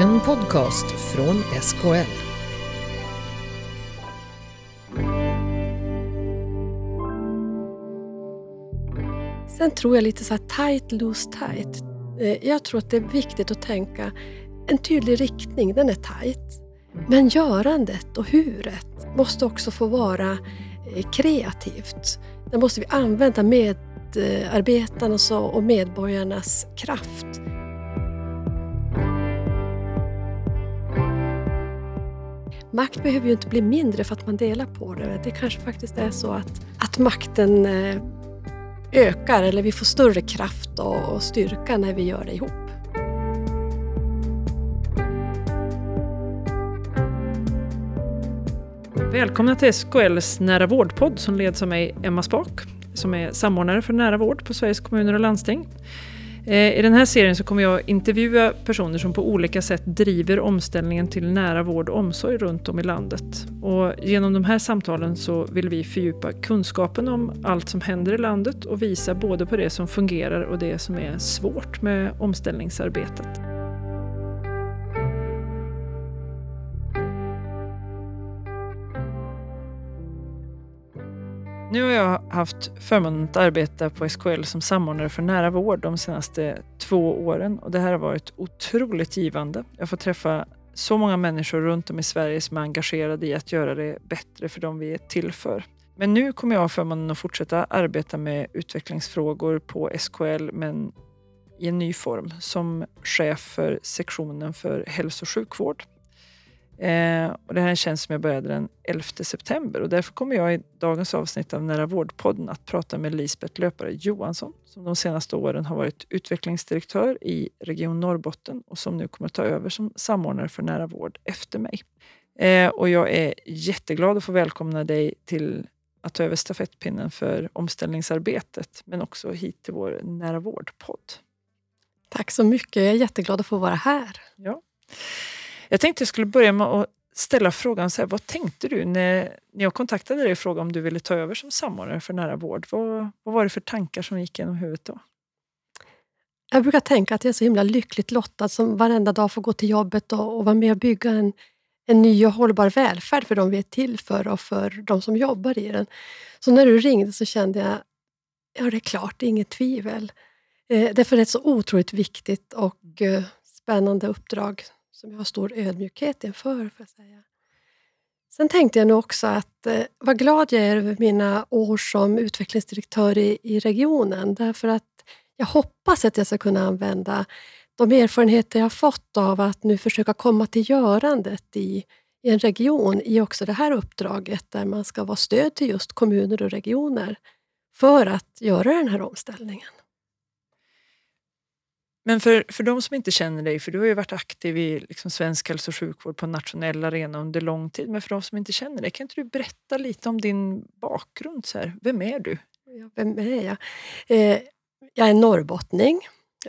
En podcast från SKL. Sen tror jag lite så här tight, loose, tight. Eh, jag tror att det är viktigt att tänka en tydlig riktning, den är tight. Men görandet och huret måste också få vara eh, kreativt. Där måste vi använda medarbetarnas och medborgarnas kraft. Makt behöver ju inte bli mindre för att man delar på det. Det kanske faktiskt är så att, att makten eh, ökar eller vi får större kraft och styrka när vi gör det ihop. Välkomna till SKLs Nära vårdpodd som leds av mig, Emma Spak, som är samordnare för nära vård på Sveriges kommuner och landsting. Eh, I den här serien så kommer jag intervjua personer som på olika sätt driver omställningen till nära vård och omsorg runt om i landet. Och genom de här samtalen så vill vi fördjupa kunskapen om allt som händer i landet och visa både på det som fungerar och det som är svårt med omställningsarbetet. Nu har jag haft förmånen att arbeta på SKL som samordnare för nära vård de senaste två åren och det här har varit otroligt givande. Jag får träffa så många människor runt om i Sverige som är engagerade i att göra det bättre för dem vi är till för. Men nu kommer jag ha förmånen att fortsätta arbeta med utvecklingsfrågor på SKL men i en ny form som chef för sektionen för hälso och sjukvård. Eh, och det här är en tjänst som jag började den 11 september och därför kommer jag i dagens avsnitt av Nära vårdpodden att prata med Lisbeth Löpare Johansson som de senaste åren har varit utvecklingsdirektör i Region Norrbotten och som nu kommer ta över som samordnare för nära vård efter mig. Eh, och jag är jätteglad att få välkomna dig till att ta över stafettpinnen för omställningsarbetet men också hit till vår Nära vårdpodd. Tack så mycket, jag är jätteglad att få vara här. Ja. Jag tänkte jag skulle börja med att ställa frågan, så här, vad tänkte du när, när jag kontaktade dig och frågade om du ville ta över som samordnare för nära vård? Vad, vad var det för tankar som gick genom huvudet då? Jag brukar tänka att jag är så himla lyckligt lottad som varenda dag får gå till jobbet och, och vara med och bygga en, en ny och hållbar välfärd för de vi är till för och för de som jobbar i den. Så när du ringde så kände jag, ja det är klart, det är inget tvivel. Eh, därför är det ett så otroligt viktigt och eh, spännande uppdrag som jag har stor ödmjukhet inför. För att säga. Sen tänkte jag nog också att eh, vad glad jag är över mina år som utvecklingsdirektör i, i regionen. Därför att jag hoppas att jag ska kunna använda de erfarenheter jag har fått av att nu försöka komma till görandet i, i en region i också det här uppdraget där man ska vara stöd till just kommuner och regioner för att göra den här omställningen. Men för, för de som inte känner dig, för du har ju varit aktiv i liksom svensk hälso och sjukvård på nationell arena under lång tid, men för de som inte känner dig, kan inte du berätta lite om din bakgrund? Så här? Vem är du? Ja, vem är jag? Eh, jag är norrbottning.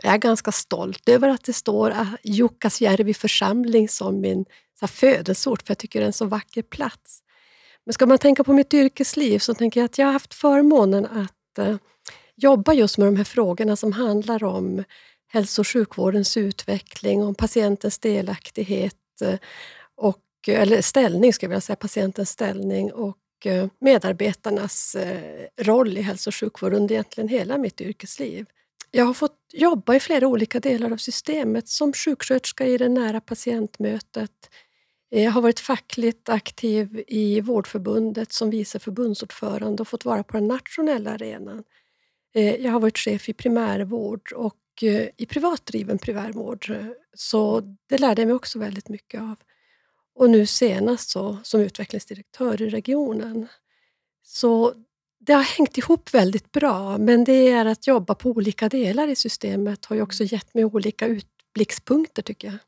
Jag är ganska stolt över att det står eh, Jukkasjärvi församling som min så här, födelseort, för jag tycker det är en så vacker plats. Men ska man tänka på mitt yrkesliv så tänker jag att jag har haft förmånen att eh, jobba just med de här frågorna som handlar om hälso och sjukvårdens utveckling, om patientens delaktighet eh, och, eller ställning, ska jag vilja säga, patientens ställning och eh, medarbetarnas eh, roll i hälso och sjukvård under egentligen hela mitt yrkesliv. Jag har fått jobba i flera olika delar av systemet som sjuksköterska i det nära patientmötet. Jag har varit fackligt aktiv i Vårdförbundet som vice förbundsordförande och fått vara på den nationella arenan. Jag har varit chef i primärvård och i privat driven primärvård. Eh, så det lärde jag mig också väldigt mycket av. Och nu senast så, som utvecklingsdirektör i regionen. Så det har hängt ihop väldigt bra, men det är att jobba på olika delar i systemet har ju också gett mig olika utblickspunkter tycker jag.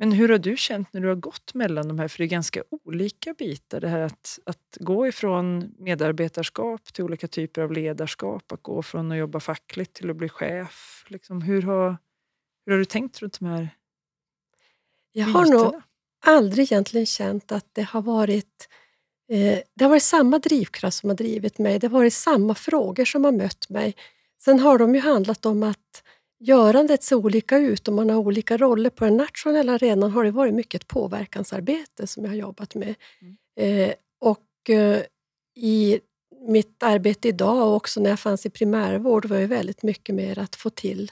Men hur har du känt när du har gått mellan de här, för det är ganska olika bitar. Det här att, att gå ifrån medarbetarskap till olika typer av ledarskap, att gå från att jobba fackligt till att bli chef. Liksom, hur, har, hur har du tänkt runt de här Jag har nog aldrig egentligen känt att det har varit eh, det har varit samma drivkraft som har drivit mig. Det har varit samma frågor som har mött mig. Sen har de ju handlat om att görandet ser olika ut och man har olika roller. På den nationella arenan har det varit mycket ett påverkansarbete som jag har jobbat med. Mm. Eh, och eh, i mitt arbete idag och också när jag fanns i primärvård var det väldigt mycket mer att få till,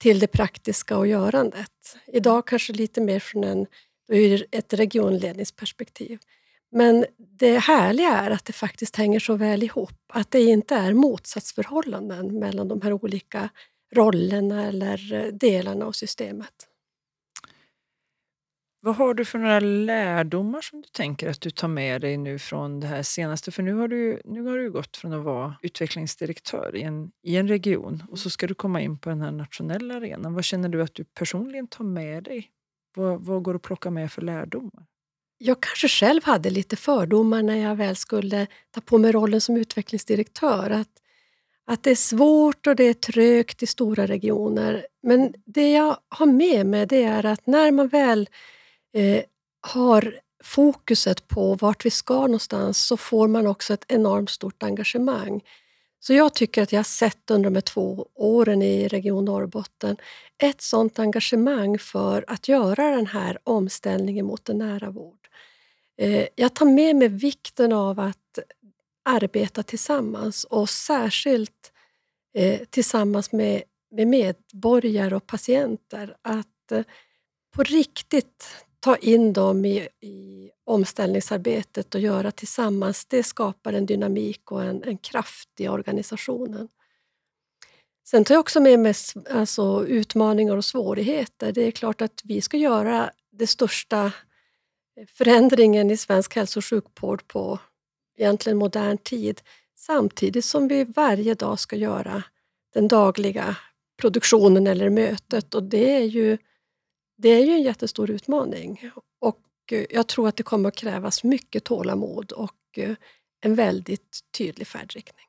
till det praktiska och görandet. Idag kanske lite mer från en, ett regionledningsperspektiv. Men det härliga är att det faktiskt hänger så väl ihop. Att det inte är motsatsförhållanden mellan de här olika rollerna eller delarna av systemet. Vad har du för några lärdomar som du tänker att du tar med dig nu från det här senaste? För nu har du, nu har du gått från att vara utvecklingsdirektör i en, i en region och så ska du komma in på den här nationella arenan. Vad känner du att du personligen tar med dig? Vad, vad går att plocka med för lärdomar? Jag kanske själv hade lite fördomar när jag väl skulle ta på mig rollen som utvecklingsdirektör. Att, att det är svårt och det är trögt i stora regioner. Men det jag har med mig det är att när man väl eh, har fokuset på vart vi ska någonstans så får man också ett enormt stort engagemang. Så jag tycker att jag har sett under de här två åren i Region Norrbotten ett sådant engagemang för att göra den här omställningen mot en nära vård. Eh, jag tar med mig vikten av att arbeta tillsammans och särskilt eh, tillsammans med, med medborgare och patienter. Att eh, på riktigt ta in dem i, i omställningsarbetet och göra tillsammans, det skapar en dynamik och en, en kraft i organisationen. Sen tar jag också med mig alltså, utmaningar och svårigheter. Det är klart att vi ska göra den största eh, förändringen i svensk hälso och sjukvård på egentligen modern tid samtidigt som vi varje dag ska göra den dagliga produktionen eller mötet och det är ju, det är ju en jättestor utmaning. Och eh, jag tror att det kommer att krävas mycket tålamod och eh, en väldigt tydlig färdriktning.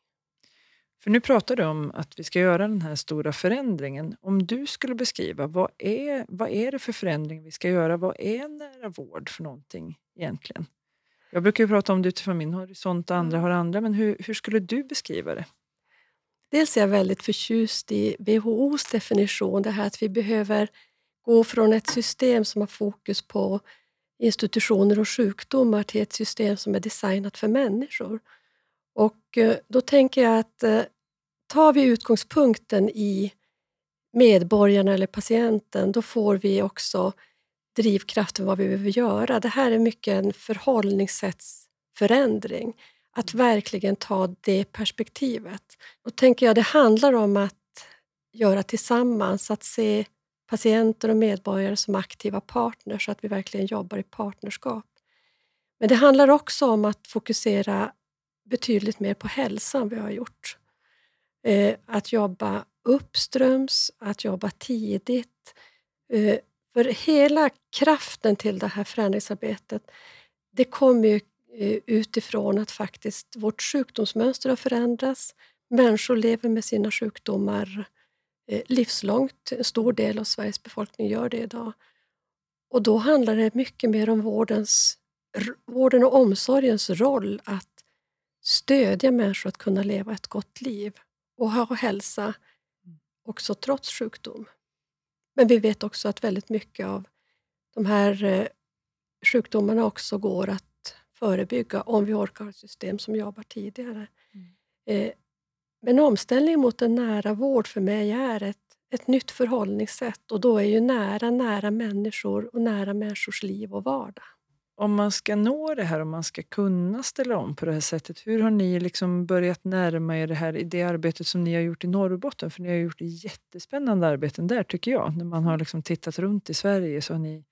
För nu pratar du om att vi ska göra den här stora förändringen. Om du skulle beskriva, vad är, vad är det för förändring vi ska göra? Vad är nära vård för någonting egentligen? Jag brukar prata om det utifrån min horisont och andra mm. har andra, men hur, hur skulle du beskriva det? Dels är jag väldigt förtjust i WHOs definition, det här att vi behöver gå från ett system som har fokus på institutioner och sjukdomar till ett system som är designat för människor. Och eh, då tänker jag att eh, tar vi utgångspunkten i medborgarna eller patienten, då får vi också drivkraften vad vi behöver göra. Det här är mycket en förhållningssättsförändring. Att verkligen ta det perspektivet. Då tänker jag det handlar om att göra tillsammans, att se patienter och medborgare som aktiva partners så att vi verkligen jobbar i partnerskap. Men det handlar också om att fokusera betydligt mer på hälsan vi har gjort. Eh, att jobba uppströms, att jobba tidigt. För hela kraften till det här förändringsarbetet det kommer ju eh, utifrån att faktiskt vårt sjukdomsmönster har förändrats. Människor lever med sina sjukdomar eh, livslångt. En stor del av Sveriges befolkning gör det idag. Och då handlar det mycket mer om vårdens, vården och omsorgens roll att stödja människor att kunna leva ett gott liv och ha hälsa också trots sjukdom. Men vi vet också att väldigt mycket av de här eh, sjukdomarna också går att förebygga om vi orkar ha ett system som jobbar tidigare. Mm. Eh, men omställning mot en nära vård för mig är ett, ett nytt förhållningssätt och då är ju nära, nära människor och nära människors liv och vardag om man ska nå det här, om man ska kunna ställa om på det här sättet, hur har ni liksom börjat närma er det här i det arbetet som ni har gjort i Norrbotten? För ni har gjort jättespännande arbeten där tycker jag. När man har liksom tittat runt i Sverige så har ni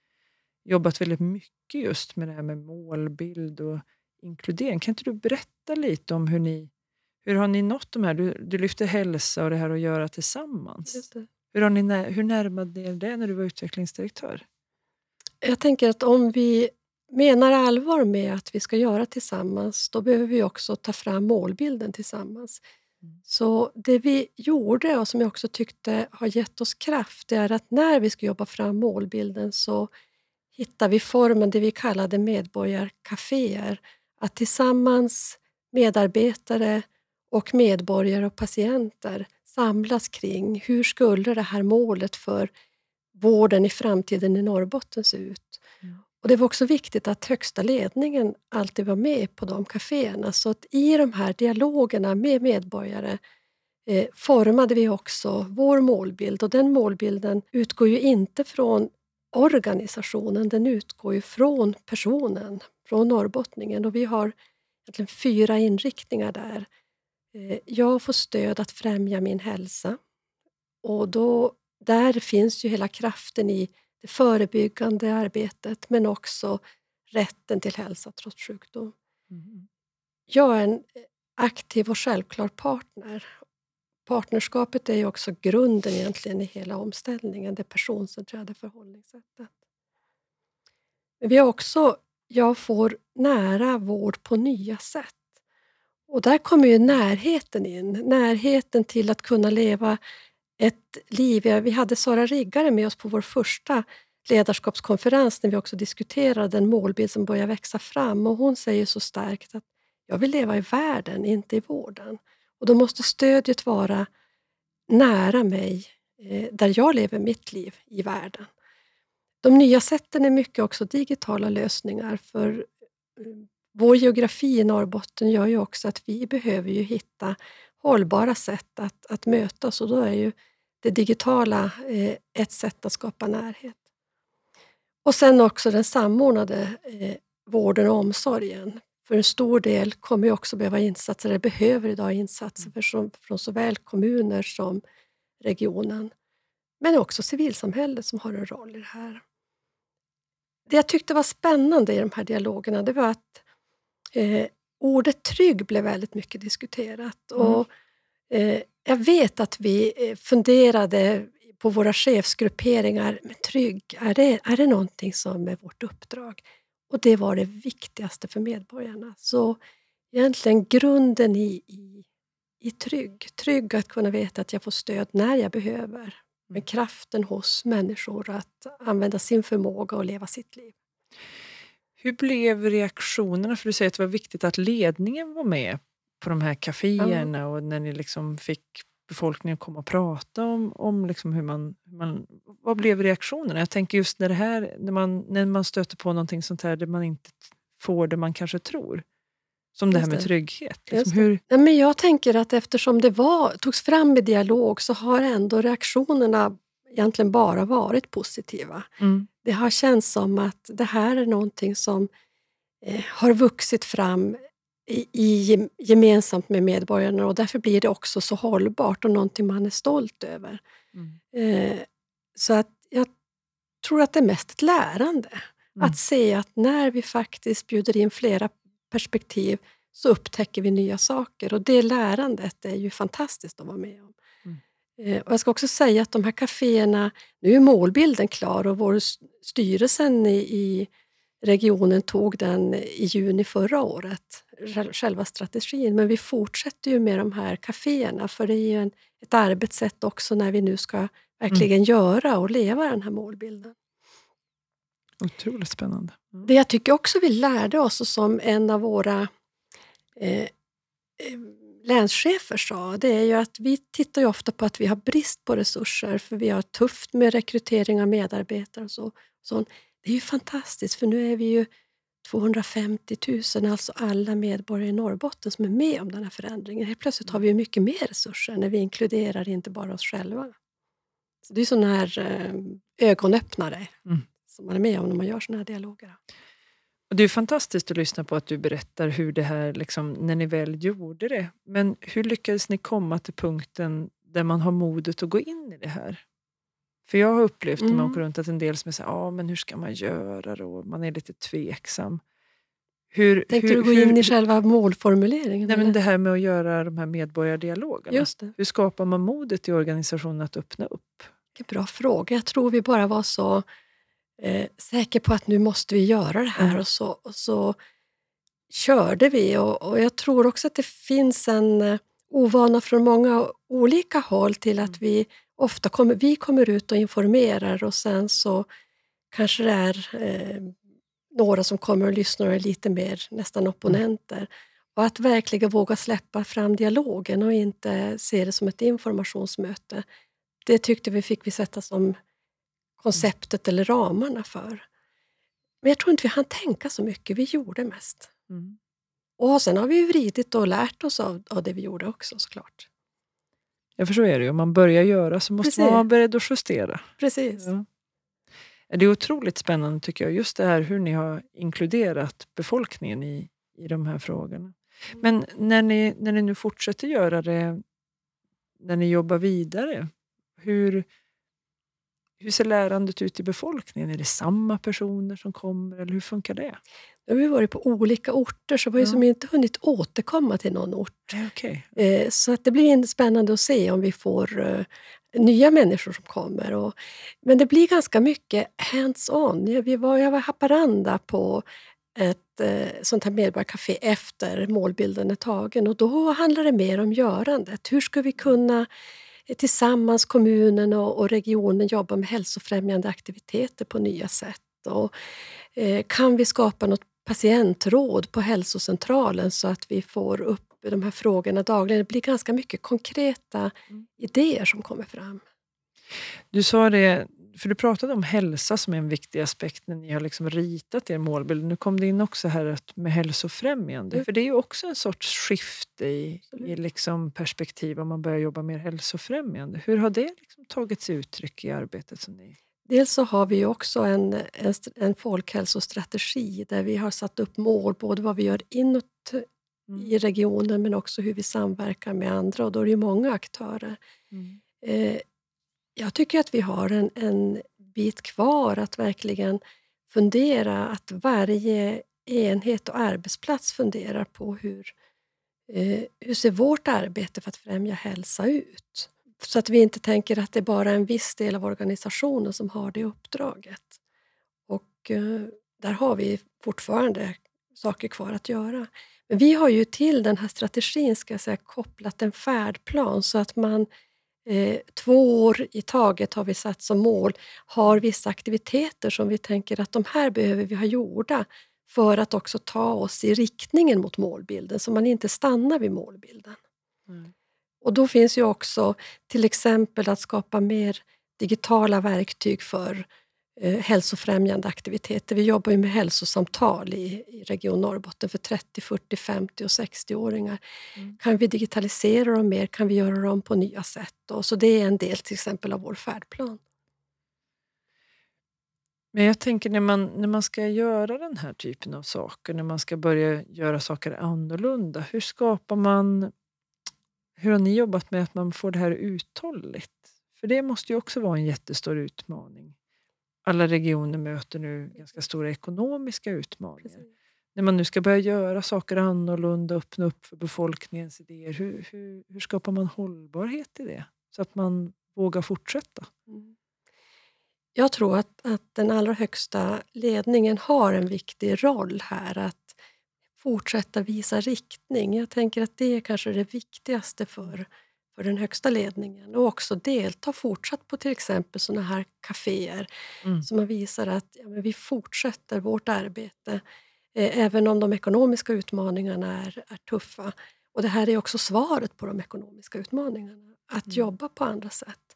jobbat väldigt mycket just med det här med målbild och inkludering. Kan inte du berätta lite om hur ni hur har ni nått de här? Du, du lyfter hälsa och det här att göra tillsammans. Hur, har ni, hur närmade ni er det när du var utvecklingsdirektör? Jag tänker att om vi menar allvar med att vi ska göra tillsammans, då behöver vi också ta fram målbilden tillsammans. Mm. Så det vi gjorde och som jag också tyckte har gett oss kraft, det är att när vi ska jobba fram målbilden så hittar vi formen, det vi kallade medborgarkaféer. Att tillsammans, medarbetare och medborgare och patienter samlas kring hur skulle det här målet för vården i framtiden i Norrbotten se ut? Och Det var också viktigt att högsta ledningen alltid var med på de kaféerna. Så att i de här dialogerna med medborgare eh, formade vi också vår målbild och den målbilden utgår ju inte från organisationen, den utgår ju från personen, från norrbottningen och vi har egentligen fyra inriktningar där. Eh, jag får stöd att främja min hälsa och då, där finns ju hela kraften i det förebyggande arbetet men också rätten till hälsa trots sjukdom. Mm. Jag är en aktiv och självklar partner Partnerskapet är ju också grunden egentligen i hela omställningen, det personcentrerade förhållningssättet. Men vi har också, jag får nära vård på nya sätt. Och där kommer ju närheten in, närheten till att kunna leva ett liv. Vi hade Sara Riggare med oss på vår första ledarskapskonferens när vi också diskuterade den målbild som börjar växa fram och hon säger så starkt att jag vill leva i världen, inte i vården. Och då måste stödet vara nära mig, eh, där jag lever mitt liv i världen. De nya sätten är mycket också digitala lösningar för eh, vår geografi i Norrbotten gör ju också att vi behöver ju hitta hållbara sätt att, att mötas och då är ju det digitala eh, ett sätt att skapa närhet. Och sen också den samordnade eh, vården och omsorgen. För en stor del kommer också behöva insatser, eller behöver idag insatser för som, från såväl kommuner som regionen. Men också civilsamhället som har en roll i det här. Det jag tyckte var spännande i de här dialogerna det var att eh, ordet trygg blev väldigt mycket diskuterat. Mm. Och, eh, jag vet att vi eh, funderade på våra chefsgrupperingar, men trygg, är det, är det någonting som är vårt uppdrag? Och det var det viktigaste för medborgarna. Så egentligen grunden i, i, i trygg. Trygg att kunna veta att jag får stöd när jag behöver. Med mm. kraften hos människor att använda sin förmåga och leva sitt liv. Hur blev reaktionerna? För du säger att det var viktigt att ledningen var med på de här kaféerna ja. och när ni liksom fick befolkningen komma och prata om, om liksom hur, man, man... Vad blev reaktionerna? Jag tänker just när, det här, när, man, när man stöter på någonting sånt här där man inte får det man kanske tror. Som det här med trygghet. Liksom hur... ja, men jag tänker att eftersom det var, togs fram i dialog så har ändå reaktionerna egentligen bara varit positiva. Mm. Det har känts som att det här är någonting som eh, har vuxit fram i, gemensamt med medborgarna och därför blir det också så hållbart och någonting man är stolt över. Mm. Eh, så att jag tror att det är mest ett lärande. Mm. Att se att när vi faktiskt bjuder in flera perspektiv så upptäcker vi nya saker och det lärandet är ju fantastiskt att vara med om. Eh, och jag ska också säga att de här kaféerna, nu är målbilden klar och vår styrelsen i, i regionen tog den i juni förra året, själva strategin. Men vi fortsätter ju med de här kaféerna för det är ju en, ett arbetssätt också när vi nu ska verkligen mm. göra och leva den här målbilden. Otroligt spännande. Mm. Det jag tycker också vi lärde oss och som en av våra eh, eh, länschefer sa, det är ju att vi tittar ju ofta på att vi har brist på resurser för vi har tufft med rekrytering av medarbetare och så. så det är ju fantastiskt för nu är vi ju 250 000, alltså alla medborgare i Norrbotten som är med om den här förändringen. Helt plötsligt har vi ju mycket mer resurser när vi inkluderar inte bara oss själva. Så Det är sådana här eh, ögonöppnare mm. som man är med om när man gör sådana här dialoger. Och det är fantastiskt att lyssna på att du berättar hur det här, liksom, när ni väl gjorde det. Men hur lyckades ni komma till punkten där man har modet att gå in i det här? För jag har upplevt mm. när man åker runt att en del som är såhär, ah, men hur ska man göra då? Man är lite tveksam. Hur, Tänkte hur, du gå in hur, i själva målformuleringen? Nej, men det här med att göra de här medborgardialogerna. Just det. Hur skapar man modet i organisationen att öppna upp? Vilken bra fråga. Jag tror vi bara var så eh, säkra på att nu måste vi göra det här mm. och, så, och så körde vi. Och, och, Jag tror också att det finns en eh, ovana från många olika håll till att mm. vi ofta kommer vi kommer ut och informerar och sen så kanske det är eh, några som kommer och lyssnar och är lite mer nästan opponenter. Och att verkligen våga släppa fram dialogen och inte se det som ett informationsmöte. Det tyckte vi fick vi sätta som konceptet eller ramarna för. Men jag tror inte vi hann tänka så mycket, vi gjorde mest. Mm. Och sen har vi vridit och lärt oss av, av det vi gjorde också såklart. Ja, för så är det ju. Om man börjar göra så måste Precis. man vara beredd att justera. Precis. Ja. Det är otroligt spännande tycker jag, just det här hur ni har inkluderat befolkningen i, i de här frågorna. Mm. Men när ni, när ni nu fortsätter göra det, när ni jobbar vidare, hur, hur ser lärandet ut i befolkningen? Är det samma personer som kommer eller hur funkar det? Nu har vi varit på olika orter så vi har ja. som inte hunnit återkomma till någon ort. Okay. Eh, så att det blir spännande att se om vi får eh, nya människor som kommer. Och, men det blir ganska mycket hands-on. Vi var, jag var i Haparanda på ett eh, sånt här medborgarcafé efter målbilden är tagen och då handlar det mer om görandet. Hur ska vi kunna tillsammans, kommunen och, och regionen, jobba med hälsofrämjande aktiviteter på nya sätt? Och, eh, kan vi skapa något patientråd på hälsocentralen så att vi får upp de här frågorna dagligen. Det blir ganska mycket konkreta mm. idéer som kommer fram. Du sa det, för du pratade om hälsa som är en viktig aspekt när ni har liksom ritat er målbild. Nu kom det in också här med hälsofrämjande. Mm. För det är ju också en sorts skifte i, i liksom perspektiv om man börjar jobba mer hälsofrämjande. Hur har det liksom tagit sig uttryck i arbetet som ni Dels så har vi också en, en, en folkhälsostrategi där vi har satt upp mål, både vad vi gör inåt mm. i regionen men också hur vi samverkar med andra och då är det många aktörer. Mm. Eh, jag tycker att vi har en, en bit kvar att verkligen fundera, att varje enhet och arbetsplats funderar på hur, eh, hur ser vårt arbete för att främja hälsa ut? Så att vi inte tänker att det är bara en viss del av organisationen som har det uppdraget. Och eh, där har vi fortfarande saker kvar att göra. Men vi har ju till den här strategin ska jag säga, kopplat en färdplan så att man eh, två år i taget har vi satt som mål, har vissa aktiviteter som vi tänker att de här behöver vi ha gjorda för att också ta oss i riktningen mot målbilden, så man inte stannar vid målbilden. Mm. Och då finns ju också till exempel att skapa mer digitala verktyg för eh, hälsofrämjande aktiviteter. Vi jobbar ju med hälsosamtal i, i Region Norrbotten för 30, 40, 50 och 60-åringar. Mm. Kan vi digitalisera dem mer? Kan vi göra dem på nya sätt? Och så det är en del till exempel av vår färdplan. Men jag tänker när man, när man ska göra den här typen av saker, när man ska börja göra saker annorlunda, hur skapar man hur har ni jobbat med att man får det här uthålligt? För det måste ju också vara en jättestor utmaning. Alla regioner möter nu ganska stora ekonomiska utmaningar. Precis. När man nu ska börja göra saker annorlunda, öppna upp för befolkningens idéer. Hur, hur, hur skapar man hållbarhet i det? Så att man vågar fortsätta. Mm. Jag tror att, att den allra högsta ledningen har en viktig roll här. Att fortsätta visa riktning. Jag tänker att det är kanske det viktigaste för, för den högsta ledningen. Och också delta fortsatt på till exempel såna här kaféer mm. som visar att ja, vi fortsätter vårt arbete eh, även om de ekonomiska utmaningarna är, är tuffa. Och Det här är också svaret på de ekonomiska utmaningarna, att mm. jobba på andra sätt.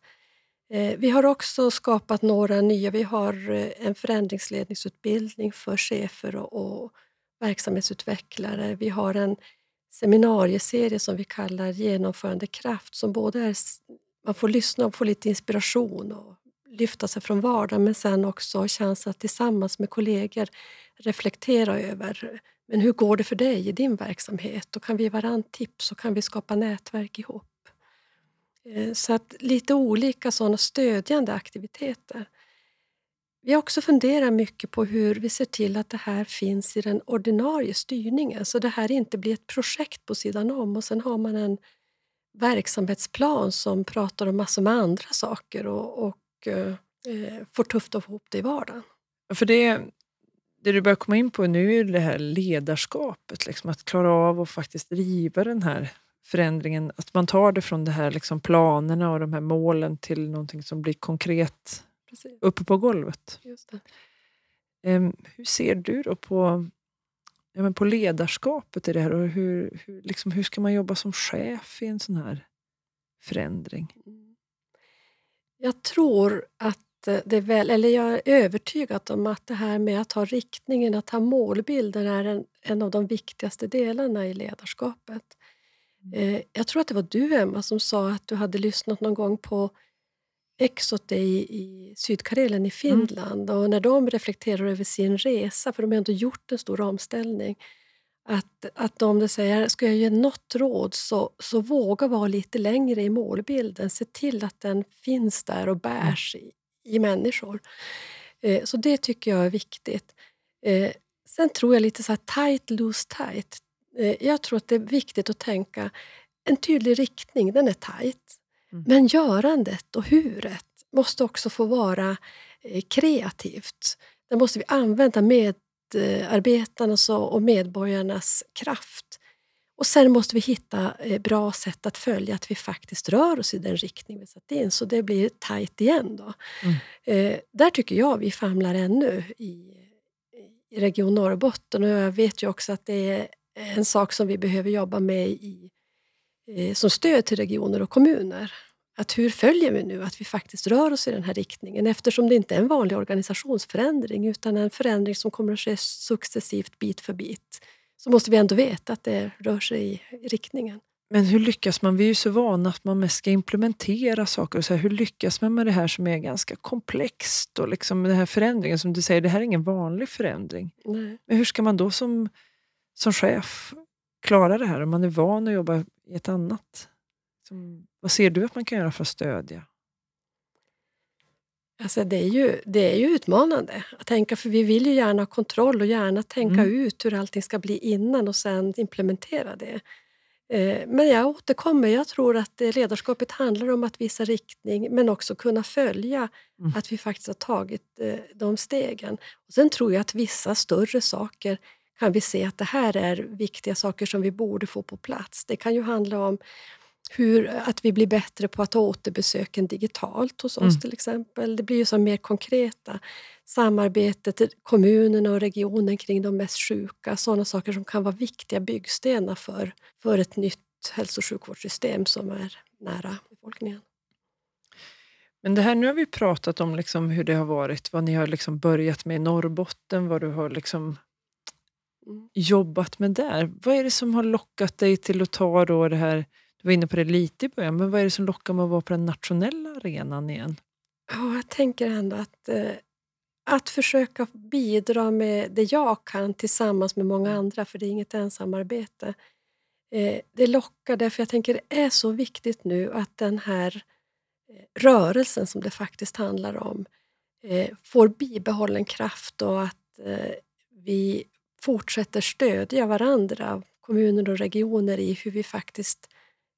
Eh, vi har också skapat några nya, vi har eh, en förändringsledningsutbildning för chefer och, och verksamhetsutvecklare. Vi har en seminarieserie som vi kallar Genomförandekraft som både är, man får lyssna och få lite inspiration och lyfta sig från vardagen men sen också chans att tillsammans med kollegor reflektera över men hur går det för dig i din verksamhet och kan vi ge varandra tips och kan vi skapa nätverk ihop. Eh, så att lite olika sådana stödjande aktiviteter. Vi har också funderat mycket på hur vi ser till att det här finns i den ordinarie styrningen så det här inte blir ett projekt på sidan om och sen har man en verksamhetsplan som pratar om massor med andra saker och, och eh, eh får tufft att få ihop det i vardagen. För det, det du börjar komma in på nu är det här ledarskapet, liksom, att klara av att faktiskt driva den här förändringen. Att man tar det från de här liksom planerna och de här målen till någonting som blir konkret Precis. uppe på golvet. Um, hur ser du då på ja, men på ledarskapet i det här och hur, hur, liksom, hur ska man jobba som chef i en sån här förändring? Mm. Jag tror att det är väl, eller jag är övertygad om att det här med att ha riktningen, att ha målbilden är en, en av de viktigaste delarna i ledarskapet. Mm. Eh, jag tror att det var du Emma som sa att du hade lyssnat någon gång på Exot i, i Sydkarelen i mm. Finland mm. och när de reflekterar över sin resa, för de har ändå gjort en stor omställning, att, att de säger, ska jag ge något råd så, så våga vara lite längre i målbilden. Se till att den finns där och bärs i, i människor. Eh, så det tycker jag är viktigt. Eh, sen tror jag lite så här tight, loose, tight. Eh, jag tror att det är viktigt att tänka en tydlig riktning, den är tight. Mm. Men görandet och huret måste också få vara eh, kreativt. Där måste vi använda medarbetarnas och medborgarnas kraft. Och sen måste vi hitta eh, bra sätt att följa att vi faktiskt rör oss i den riktning vi satt in, så det blir tajt igen. Då. Mm. Eh, där tycker jag vi famlar ännu i, i Region Norrbotten och jag vet ju också att det är en sak som vi behöver jobba med i, som stöd till regioner och kommuner att hur följer vi nu att vi faktiskt rör oss i den här riktningen eftersom det inte är en vanlig organisationsförändring utan en förändring som kommer att ske successivt bit för bit. Så måste vi ändå veta att det rör sig i, riktningen. Men hur lyckas man? Vi är ju så vana att man mest ska implementera saker. Och så här, hur lyckas man med det här som är ganska komplext? Och liksom den här förändringen som du säger, det här är ingen vanlig förändring. Nej. Men hur ska man då som, som chef klara det här om man är van att jobba i ett annat? Som, vad ser du att man kan göra för att stödja? Alltså det, är ju, det är ju utmanande att tänka, för vi vill ju gärna ha kontroll och gärna tänka mm. ut hur allting ska bli innan och sen implementera det. Eh, men jag återkommer, jag tror att ledarskapet handlar om att visa riktning men också kunna följa mm. att vi faktiskt har tagit eh, de stegen. Och sen tror jag att vissa större saker kan vi se att det här är viktiga saker som vi borde få på plats. Det kan ju handla om hur, att vi blir bättre på att ha återbesöken digitalt hos oss mm. till exempel. Det blir ju så mer konkreta. Samarbetet kommunerna och regionen kring de mest sjuka, sådana saker som kan vara viktiga byggstenar för, för ett nytt hälso och sjukvårdssystem som är nära befolkningen. Men det här, nu har vi pratat om liksom hur det har varit, vad ni har liksom börjat med i Norrbotten, vad du har liksom mm. jobbat med där. Vad är det som har lockat dig till att ta då det här du var inne på det lite i början, men vad är det som lockar med att vara på den nationella arenan igen? Ja, jag tänker ändå att, eh, att försöka bidra med det jag kan tillsammans med många andra, för det är inget ensamarbete. Eh, det lockar därför jag tänker det är så viktigt nu att den här eh, rörelsen som det faktiskt handlar om eh, får bibehållen kraft och att eh, vi fortsätter stödja varandra, kommuner och regioner i hur vi faktiskt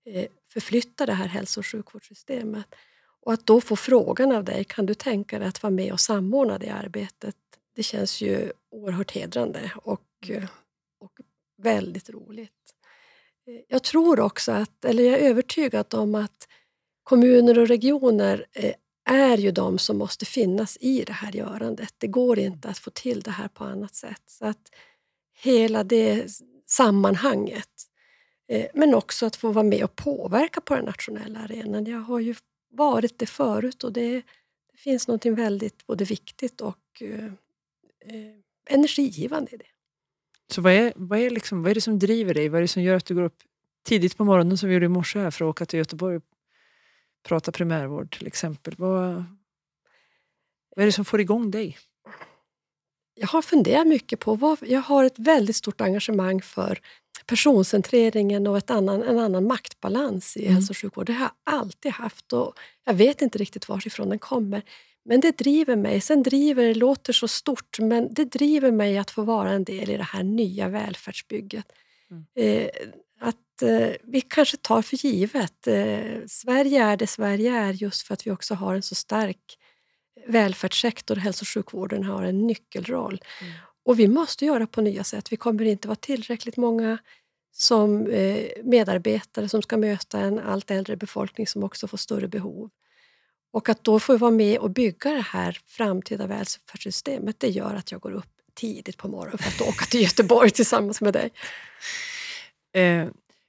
Eh, förflytta det här hälso och sjukvårdssystemet. Och att då få frågan av dig, kan du tänka dig att vara med och samordna det arbetet? Det känns ju oerhört hedrande och, eh, och väldigt roligt. Eh, jag tror också att, eller jag är övertygad om att kommuner och regioner är ju de som måste finnas i det här görandet. Det går inte att få till det här på annat sätt. Så att hela det sammanhanget eh, men också att få vara med och påverka på den nationella arenan. Jag har ju varit det förut och det, det finns något väldigt både viktigt och eh, eh, energigivande i det. Så vad är, vad, är liksom, vad är det som driver dig? Vad är det som gör att du går upp tidigt på morgonen som vi gjorde i morse här för att åka till Göteborg och prata primärvård till exempel? Vad, vad är det som får igång dig? Jag har funderat mycket på, vad, jag har ett väldigt stort engagemang för personcentreringen och ett annan, en annan maktbalans i mm. hälso och sjukvård. Det har jag alltid haft och jag vet inte riktigt varifrån den kommer. Men det driver mig. Sen driver det, låter så stort, men det driver mig att få vara en del i det här nya välfärdsbygget. Mm. Eh, att eh, vi kanske tar för givet. Eh, Sverige är det Sverige är just för att vi också har en så stark välfärdssektor. Hälso och sjukvården har en nyckelroll. Mm. Och vi måste göra på nya sätt. Vi kommer inte vara tillräckligt många som eh, medarbetare som ska möta en allt äldre befolkning som också får större behov. Och att då få vara med och bygga det här framtida välfärdssystemet, det gör att jag går upp tidigt på morgonen för att åka till Göteborg tillsammans med dig. Eh,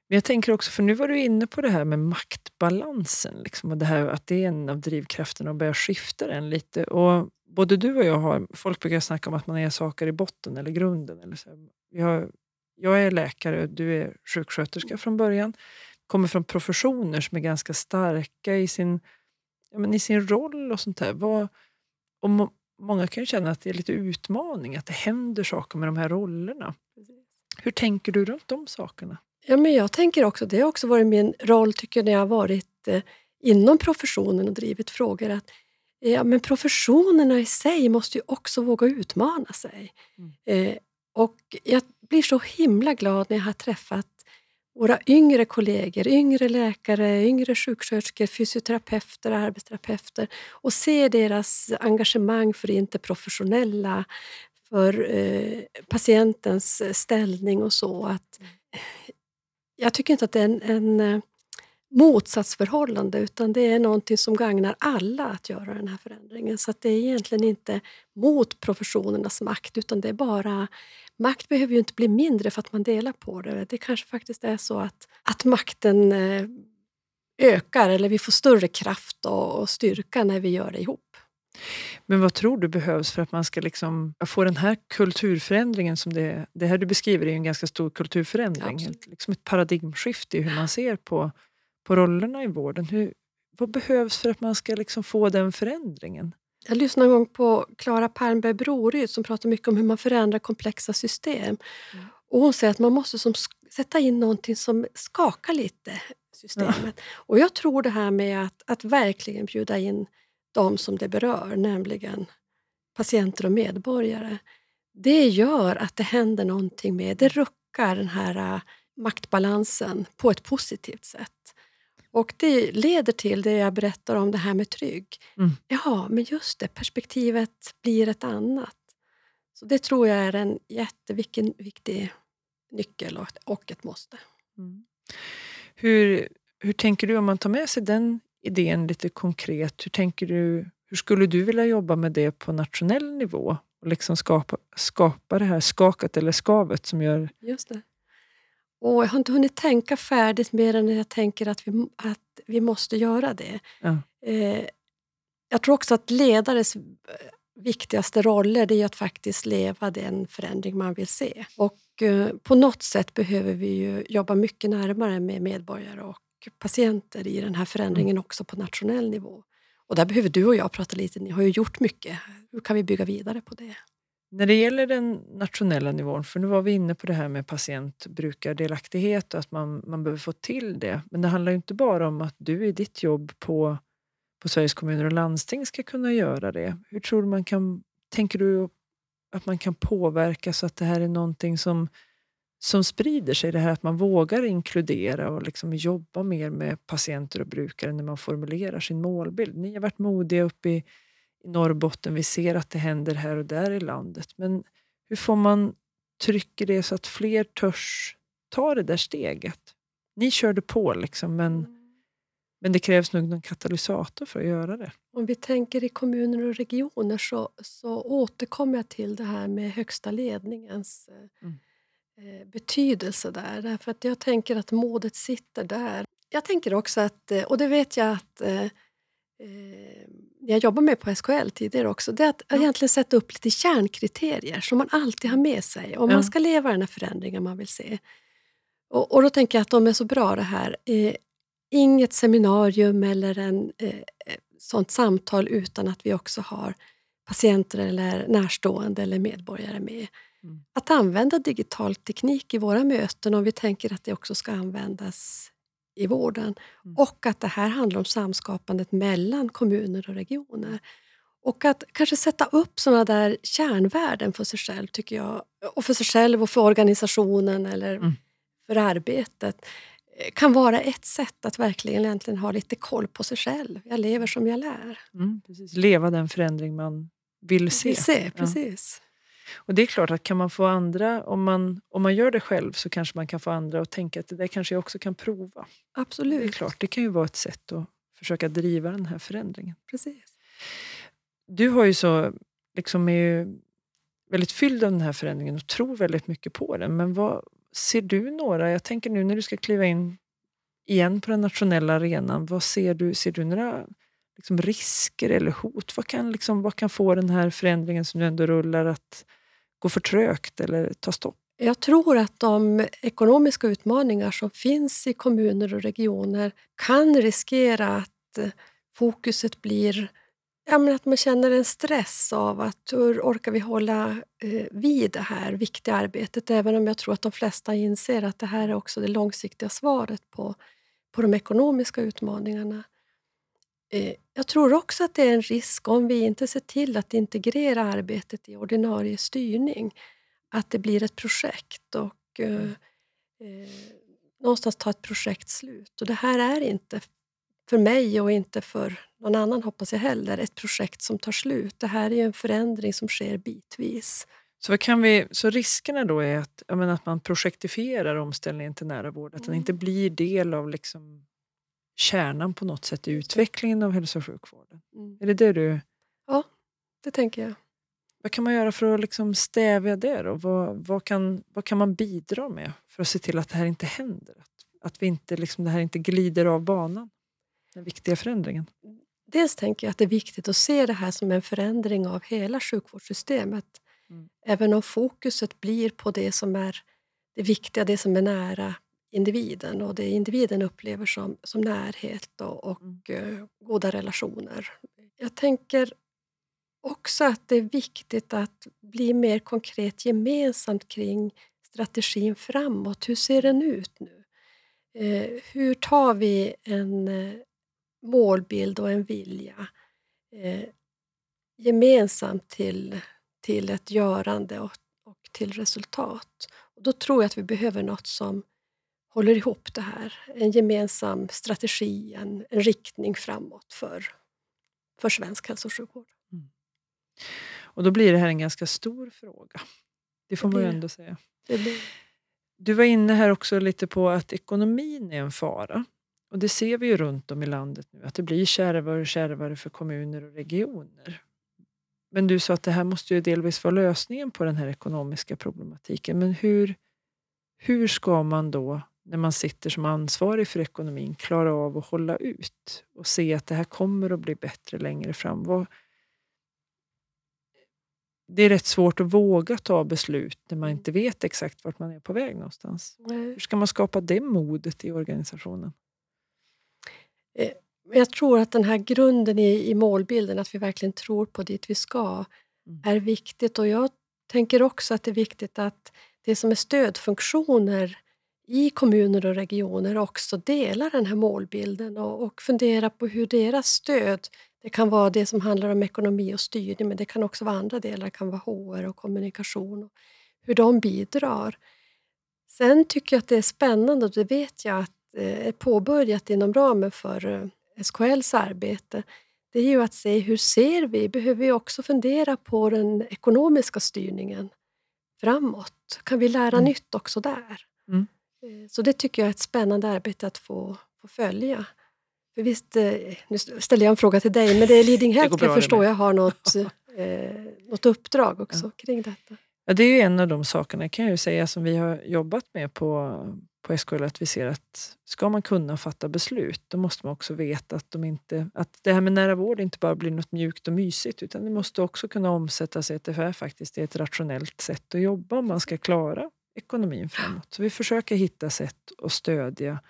men jag tänker också, för nu var du inne på det här med maktbalansen. Liksom, och det här att det är en av drivkrafterna att börja skifta den lite. Och både du och jag har, folk brukar snacka om att man är saker i botten eller grunden. Eller så. Jag, jag är läkare, du är sjuksköterska från början. Kommer från professioner som är ganska starka i sin, ja, men i sin roll och sånt där. Vad, och må, många kan ju känna att det är lite utmaning, att det händer saker med de här rollerna. Hur tänker du runt de sakerna? Ja, men jag tänker också, det har också varit min roll tycker jag, när jag har varit eh, inom professionen och drivit frågor. att ja, men Professionerna i sig måste ju också våga utmana sig. Mm. Eh, och Jag blir så himla glad när jag har träffat våra yngre kollegor, yngre läkare, yngre sjuksköterskor, fysioterapeuter, arbetsterapeuter och ser deras engagemang för det interprofessionella, för eh, patientens ställning och så. Att, mm jag tycker inte att det är en, en eh, motsatsförhållande utan det är någonting som gagnar alla att göra den här förändringen. Så det är egentligen inte mot professionernas makt utan det är bara Makt behöver ju inte bli mindre för att man delar på det. Det kanske faktiskt är så att, att makten eh, ökar eller vi får större kraft och, och styrka när vi gör det ihop. Men vad tror du behövs för att man ska liksom få den här kulturförändringen som det, det här du beskriver är en ganska stor kulturförändring. Ja, liksom ett paradigmskifte i hur man ser på, på rollerna i vården. Hur, vad behövs för att man ska liksom få den förändringen? Jag lyssnade en gång på Klara Palmberg Broryd som pratar mycket om hur man förändrar komplexa system. Mm. Och hon säger att man måste som sätta in någonting som skakar lite systemet. Ja. Och jag tror det här med att, att verkligen bjuda in de som det berör, nämligen patienter och medborgare. Det gör att det händer någonting med, det ruckar den här äh, maktbalansen på ett positivt sätt. Och det leder till det jag berättar om det här med trygg. Mm. Ja, men just det, perspektivet blir ett annat. Så Det tror jag är en jätteviktig nyckel och ett måste. Mm. Hur, hur tänker du om man tar med sig den idén lite konkret. Hur tänker du? Hur skulle du vilja jobba med det på nationell nivå? Och liksom skapa, skapa det här skaket eller skavet som gör... Just det. Och jag har inte hunnit tänka färdigt mer än jag tänker att vi, att vi måste göra det. Ja. Eh, jag tror också att ledares viktigaste roller är att faktiskt leva den förändring man vill se. Och eh, på något sätt behöver vi ju jobba mycket närmare med medborgare och patienter i den här förändringen mm. också på nationell nivå. Och där behöver du och jag prata lite, ni har ju gjort mycket. Hur kan vi bygga vidare på det? När det gäller den nationella nivån, för nu var vi inne på det här med patientbrukardelaktighet och att man, man behöver få till det. Men det handlar inte bara om att du i ditt jobb på, på Sveriges kommuner och landsting ska kunna göra det. Hur tror du man kan, tänker du att man kan påverka så att det här är någonting som som sprider sig. Det här att man vågar inkludera och liksom jobba mer med patienter och brukare när man formulerar sin målbild. Ni har varit modiga uppe i, Norrbotten. Vi ser att det händer här och där i landet. Men hur får man tryck i det så att fler törs ta det där steget? Ni körde på, liksom, men, mm. men det krävs nog någon katalysator för att göra det. Om vi tänker i kommuner och regioner så, så återkommer jag till det här med högsta ledningens eh, mm betydelse där. Därför att jag tänker att modet sitter där. Jag tänker också att, eh, och det vet jag att eh, jag jobbar med på SKL tidigare också, det är att ja. egentligen sätta upp lite kärnkriterier som man alltid har med sig om ja. man ska leva den här förändringen man vill se. Och, och, då tänker jag att de är så bra det här. Eh, inget seminarium eller en eh, sånt samtal utan att vi också har patienter eller närstående eller medborgare med. Mm. Att använda digital teknik i våra möten om vi tänker att det också ska användas i vården. Mm. Och att det här handlar om samskapandet mellan kommuner och regioner. Och att kanske sätta upp sådana där kärnvärden för sig själv, tycker jag. Och för sig själv och för organisationen eller mm. för arbetet eh, kan vara ett sätt att verkligen egentligen ha lite koll på sig själv. Jag lever som jag lär. Mm, Leva den förändring man vill se. Vill se precis. Ja. Och det är klart att kan man få andra, om man, om man gör det själv så kanske man kan få andra att tänka att det där kanske jag också kan prova. Absolut. Det är klart, det kan ju vara ett sätt att försöka driva den här förändringen. Precis. Du har ju så, liksom är väldigt fylld av den här förändringen och tror väldigt mycket på den. Men vad ser du några, jag tänker nu när du ska kliva in igen på den nationella arenan, vad ser du, ser du några liksom risker eller hot? Vad kan, liksom, vad kan få den här förändringen som nu ändå rullar att gå för trögt eller ta stopp? Jag tror att de ekonomiska utmaningar som finns i kommuner och regioner kan riskera att eh, fokuset blir ja, men att man känner en stress av att hur orkar vi hålla eh, vid det här viktiga arbetet? Även om jag tror att de flesta inser att det här är också det långsiktiga svaret på, på de ekonomiska utmaningarna. Eh, jag tror också att det är en risk om vi inte ser till att integrera arbetet i ordinarie styrning att det blir ett projekt och eh, mm. eh, någonstans tar ett projekt slut. Och det här är inte för mig och inte för någon annan, hoppas jag heller, ett projekt som tar slut. Det här är en förändring som sker bitvis. Så, kan vi, så riskerna då är att, att man projektifierar omställningen till nära vård, att mm. den inte blir del av liksom kärnan på något sätt i utvecklingen av hälso och sjukvården? Mm. Är det det du... Ja, det tänker jag. Vad kan man göra för att liksom stävja det? Då? Vad, vad, kan, vad kan man bidra med för att se till att det här inte händer? Att, att vi inte, liksom, det här inte glider av banan? Den viktiga förändringen. Dels tänker jag att det är viktigt att se det här som en förändring av hela sjukvårdssystemet. Mm. Även om fokuset blir på det som är det viktiga, det som är nära individen och det individen upplever som, som närhet och, och mm. uh, goda relationer. Jag tänker också att det är viktigt att bli mer konkret gemensamt kring strategin framåt. Hur ser den ut nu? Eh, hur tar vi en eh, målbild och en vilja eh, gemensamt till, till ett görande och, och till resultat? Och då tror jag att vi behöver något som håller ihop det här. En gemensam strategi, en, en riktning framåt för, för svensk hälso och sjukvård. Och då blir det här en ganska stor fråga. Det får det man ju ändå säga. Du var inne här också lite på att ekonomin är en fara. Och det ser vi ju runt om i landet nu, att det blir kärvare och kärvare för kommuner och regioner. Men du sa att det här måste ju delvis vara lösningen på den här ekonomiska problematiken. Men hur, hur ska man då, när man sitter som ansvarig för ekonomin, klara av att hålla ut och se att det här kommer att bli bättre längre fram? Det är rätt svårt att våga ta beslut när man mm. inte vet exakt vart man är på väg någonstans. Nej. Hur ska man skapa det modet i organisationen? Eh, jag tror att den här grunden i, i målbilden, att vi verkligen tror på dit vi ska, mm. är viktigt. Och jag tänker också att det är viktigt att det som är stödfunktioner i kommuner och regioner också delar den här målbilden och, och funderar på hur deras stöd det kan vara det som handlar om ekonomi och styrning men det kan också vara andra delar, det kan vara HR och kommunikation och hur de bidrar. Sen tycker jag att det är spännande och det vet jag att är påbörjat inom ramen för eh, SKLs arbete. Det är ju att se hur ser vi? Behöver vi också fundera på den ekonomiska styrningen framåt? Kan vi lära mm. nytt också där? Mm. Eh, så det tycker jag är ett spännande arbete att få, få följa. För visst, eh, nu ställer jag en fråga till dig, men det är Leading Health, jag förstår jag har något, eh, något uppdrag också ja. kring detta. Ja, det är ju en av de sakerna kan jag säga som vi har jobbat med på, på SKL, att vi ser att ska man kunna fatta beslut, då måste man också veta att, de inte, att det här med nära vård inte bara blir något mjukt och mysigt, utan det måste också kunna omsättas i att det är faktiskt är ett rationellt sätt att jobba om man ska klara ekonomin framåt. Så vi försöker hitta sätt att stödja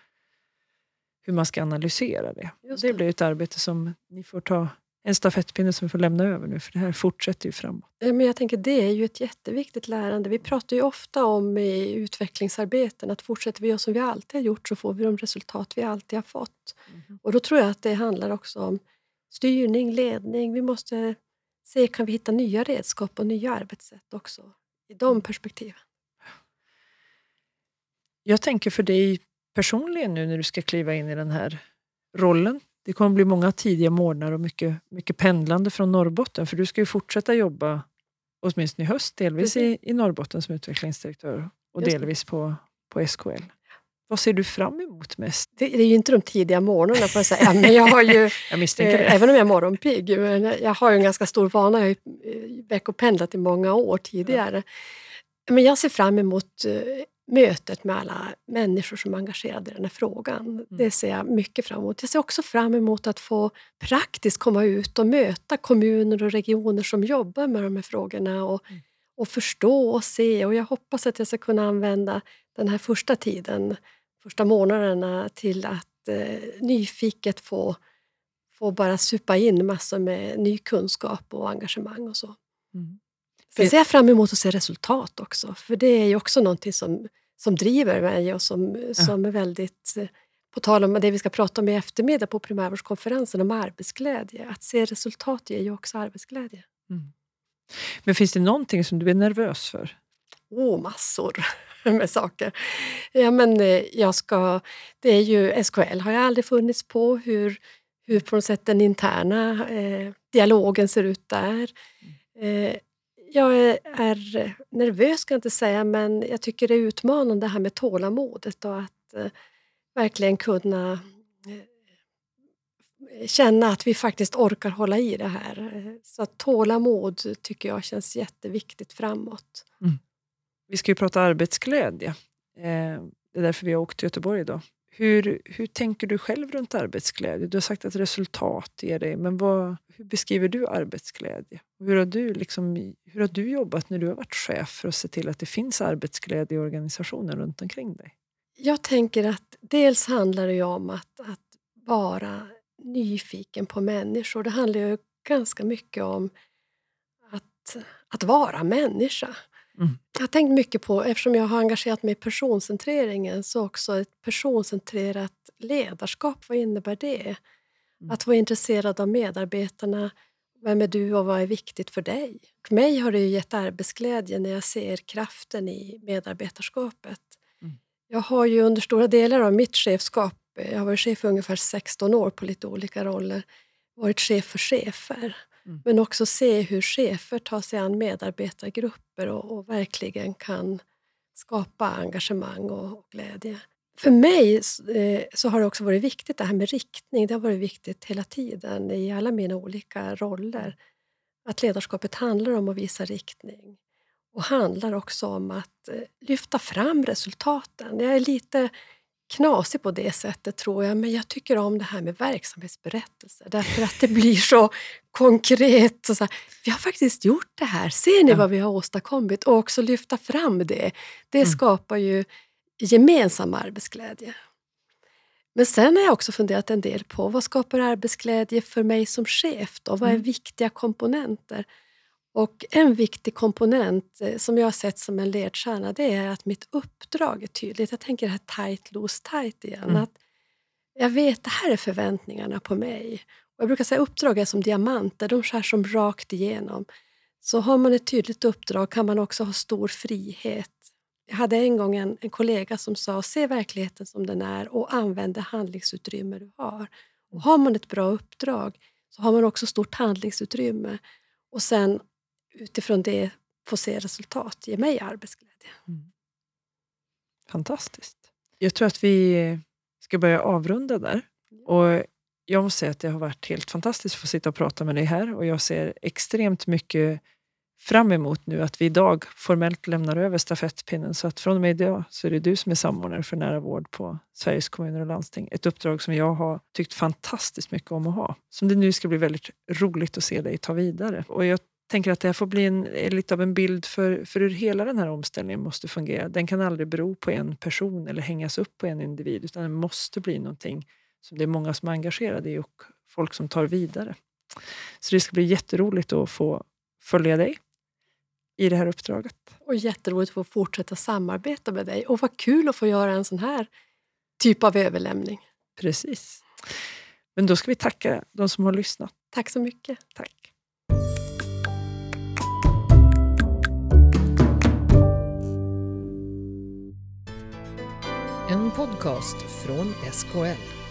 hur man ska analysera det. det. det blir ett arbete som ni får ta en stafettpinne som vi får lämna över nu, för det här fortsätter ju framåt. Men jag tänker Det är ju ett jätteviktigt lärande. Vi pratar ju ofta om i utvecklingsarbeten att fortsätter vi göra som vi alltid har gjort så får vi de resultat vi alltid har fått. Mm. Och Då tror jag att det handlar också om styrning, ledning. Vi måste se, kan vi hitta nya redskap och nya arbetssätt också i de perspektiven? Jag tänker för dig personligen nu när du ska kliva in i den här rollen? Det kommer bli många tidiga morgnar och mycket, mycket pendlande från Norrbotten, för du ska ju fortsätta jobba, åtminstone i höst, delvis i, i Norrbotten som utvecklingsdirektör och delvis på, på SKL. Vad ser du fram emot mest? Det, det är ju inte de tidiga morgnarna får jag säga, men jag har ju, jag. Eh, även om jag är morgonpigg, men jag har ju en ganska stor vana. Jag har ju veckopendlat i många år tidigare. Ja. Men jag ser fram emot mötet med alla människor som är engagerade i den här frågan. Mm. Det ser jag mycket fram emot. Jag ser också fram emot att få praktiskt komma ut och möta kommuner och regioner som jobbar med de här frågorna och, mm. och förstå och se. Och jag hoppas att jag ska kunna använda den här första tiden, första månaderna till att eh, nyfiket få, få bara supa in massor med ny kunskap och engagemang och så. Mm. Sen ser jag fram emot att se resultat också, för det är ju också någonting som, som driver mig och som, ja. som är väldigt på tal om det vi ska prata om i eftermiddag på primärvårdskonferensen om arbetsglädje. Att se resultat ger ju också arbetsglädje. Mm. Men finns det någonting som du är nervös för? Åh, oh, massor med saker. Ja, men eh, jag ska, det är ju, SKL har jag aldrig funnits på, hur, hur på något sätt den interna eh, dialogen ser ut där. Mm. Eh, jag är nervös ska jag inte säga, men jag tycker det är utmanande det här med tålamodet och att eh, verkligen kunna eh, känna att vi faktiskt orkar hålla i det här. Så att tålamod tycker jag känns jätteviktigt framåt. Mm. Vi ska ju prata arbetsglädje. Eh, det är därför vi har åkt till Göteborg idag. Hur, hur tänker du själv runt arbetsglädje? Du har sagt att resultat ger dig, men vad, hur beskriver du arbetsglädje? Hur har, du liksom, hur har du jobbat när du har varit chef för att se till att det finns arbetsglädje i organisationen runt omkring dig? Jag tänker att dels handlar det om att, att vara nyfiken på människor. Det handlar ju ganska mycket om att, att vara människa. Mm. Jag har tänkt mycket på, eftersom jag har engagerat mig i personcentreringen, så också ett personcentrerat ledarskap, vad innebär det? Mm. Att vara intresserad av medarbetarna, vem är du och vad är viktigt för dig? För mig har det gett arbetsglädje när jag ser kraften i medarbetarskapet. Mm. Jag har ju under stora delar av mitt chefskap, jag har varit chef i ungefär 16 år på lite olika roller, varit chef för chefer. Mm. Men också se hur chefer tar sig an medarbetargrupper och, och verkligen kan skapa engagemang och, glädje. För mig eh, så har det också varit viktigt det här med riktning. Det har varit viktigt hela tiden i alla mina olika roller. Att ledarskapet handlar om att visa riktning och handlar också om att eh, lyfta fram resultaten. Jag är lite knasig på det sättet tror jag, men jag tycker om det här med verksamhetsberättelser därför att det blir så konkret. Och så här, vi har faktiskt gjort det här, ser ni ja. vad vi har åstadkommit? Och också lyfta fram det. Det mm. skapar ju gemensam arbetsglädje. Men sen har jag också funderat en del på vad skapar arbetsglädje för mig som chef? Då? Vad är mm. viktiga komponenter? Och en viktig komponent eh, som jag har sett som en ledstjärna det är att mitt uppdrag är tydligt. Jag tänker det här tight, loose, tight igen. Mm. Att jag vet att det här är förväntningarna på mig. Och jag brukar säga uppdrag är som diamanter, de skär som rakt igenom. Så har man ett tydligt uppdrag kan man också ha stor frihet. Jag hade en gång en, en kollega som sa se verkligheten som den är och använd det handlingsutrymme du har. Och har man ett bra uppdrag så har man också stort handlingsutrymme. Och sen utifrån det få se resultat ger mig arbetsglädje. Mm. Fantastiskt. Jag tror att vi ska börja avrunda där. Och jag måste säga att det har varit helt fantastiskt att få sitta och prata med dig här och jag ser extremt mycket fram emot nu att vi idag formellt lämnar över stafettpinnen. Så att från och med idag så är det du som är samordnare för nära vård på Sveriges kommuner och landsting. Ett uppdrag som jag har tyckt fantastiskt mycket om att ha. Som det nu ska bli väldigt roligt att se dig ta vidare. Och jag tänker att det här får bli en, lite av en bild för, för hur hela den här omställningen måste fungera. Den kan aldrig bero på en person eller hängas upp på en individ utan den måste bli någonting som det är många som är engagerade i och folk som tar vidare. Så det ska bli jätteroligt att få följa dig i det här uppdraget. Och jätteroligt att få fortsätta samarbeta med dig. Och vad kul att få göra en sån här typ av överlämning. Precis. Men då ska vi tacka de som har lyssnat. Tack så mycket. Tack. Podcast från SKL.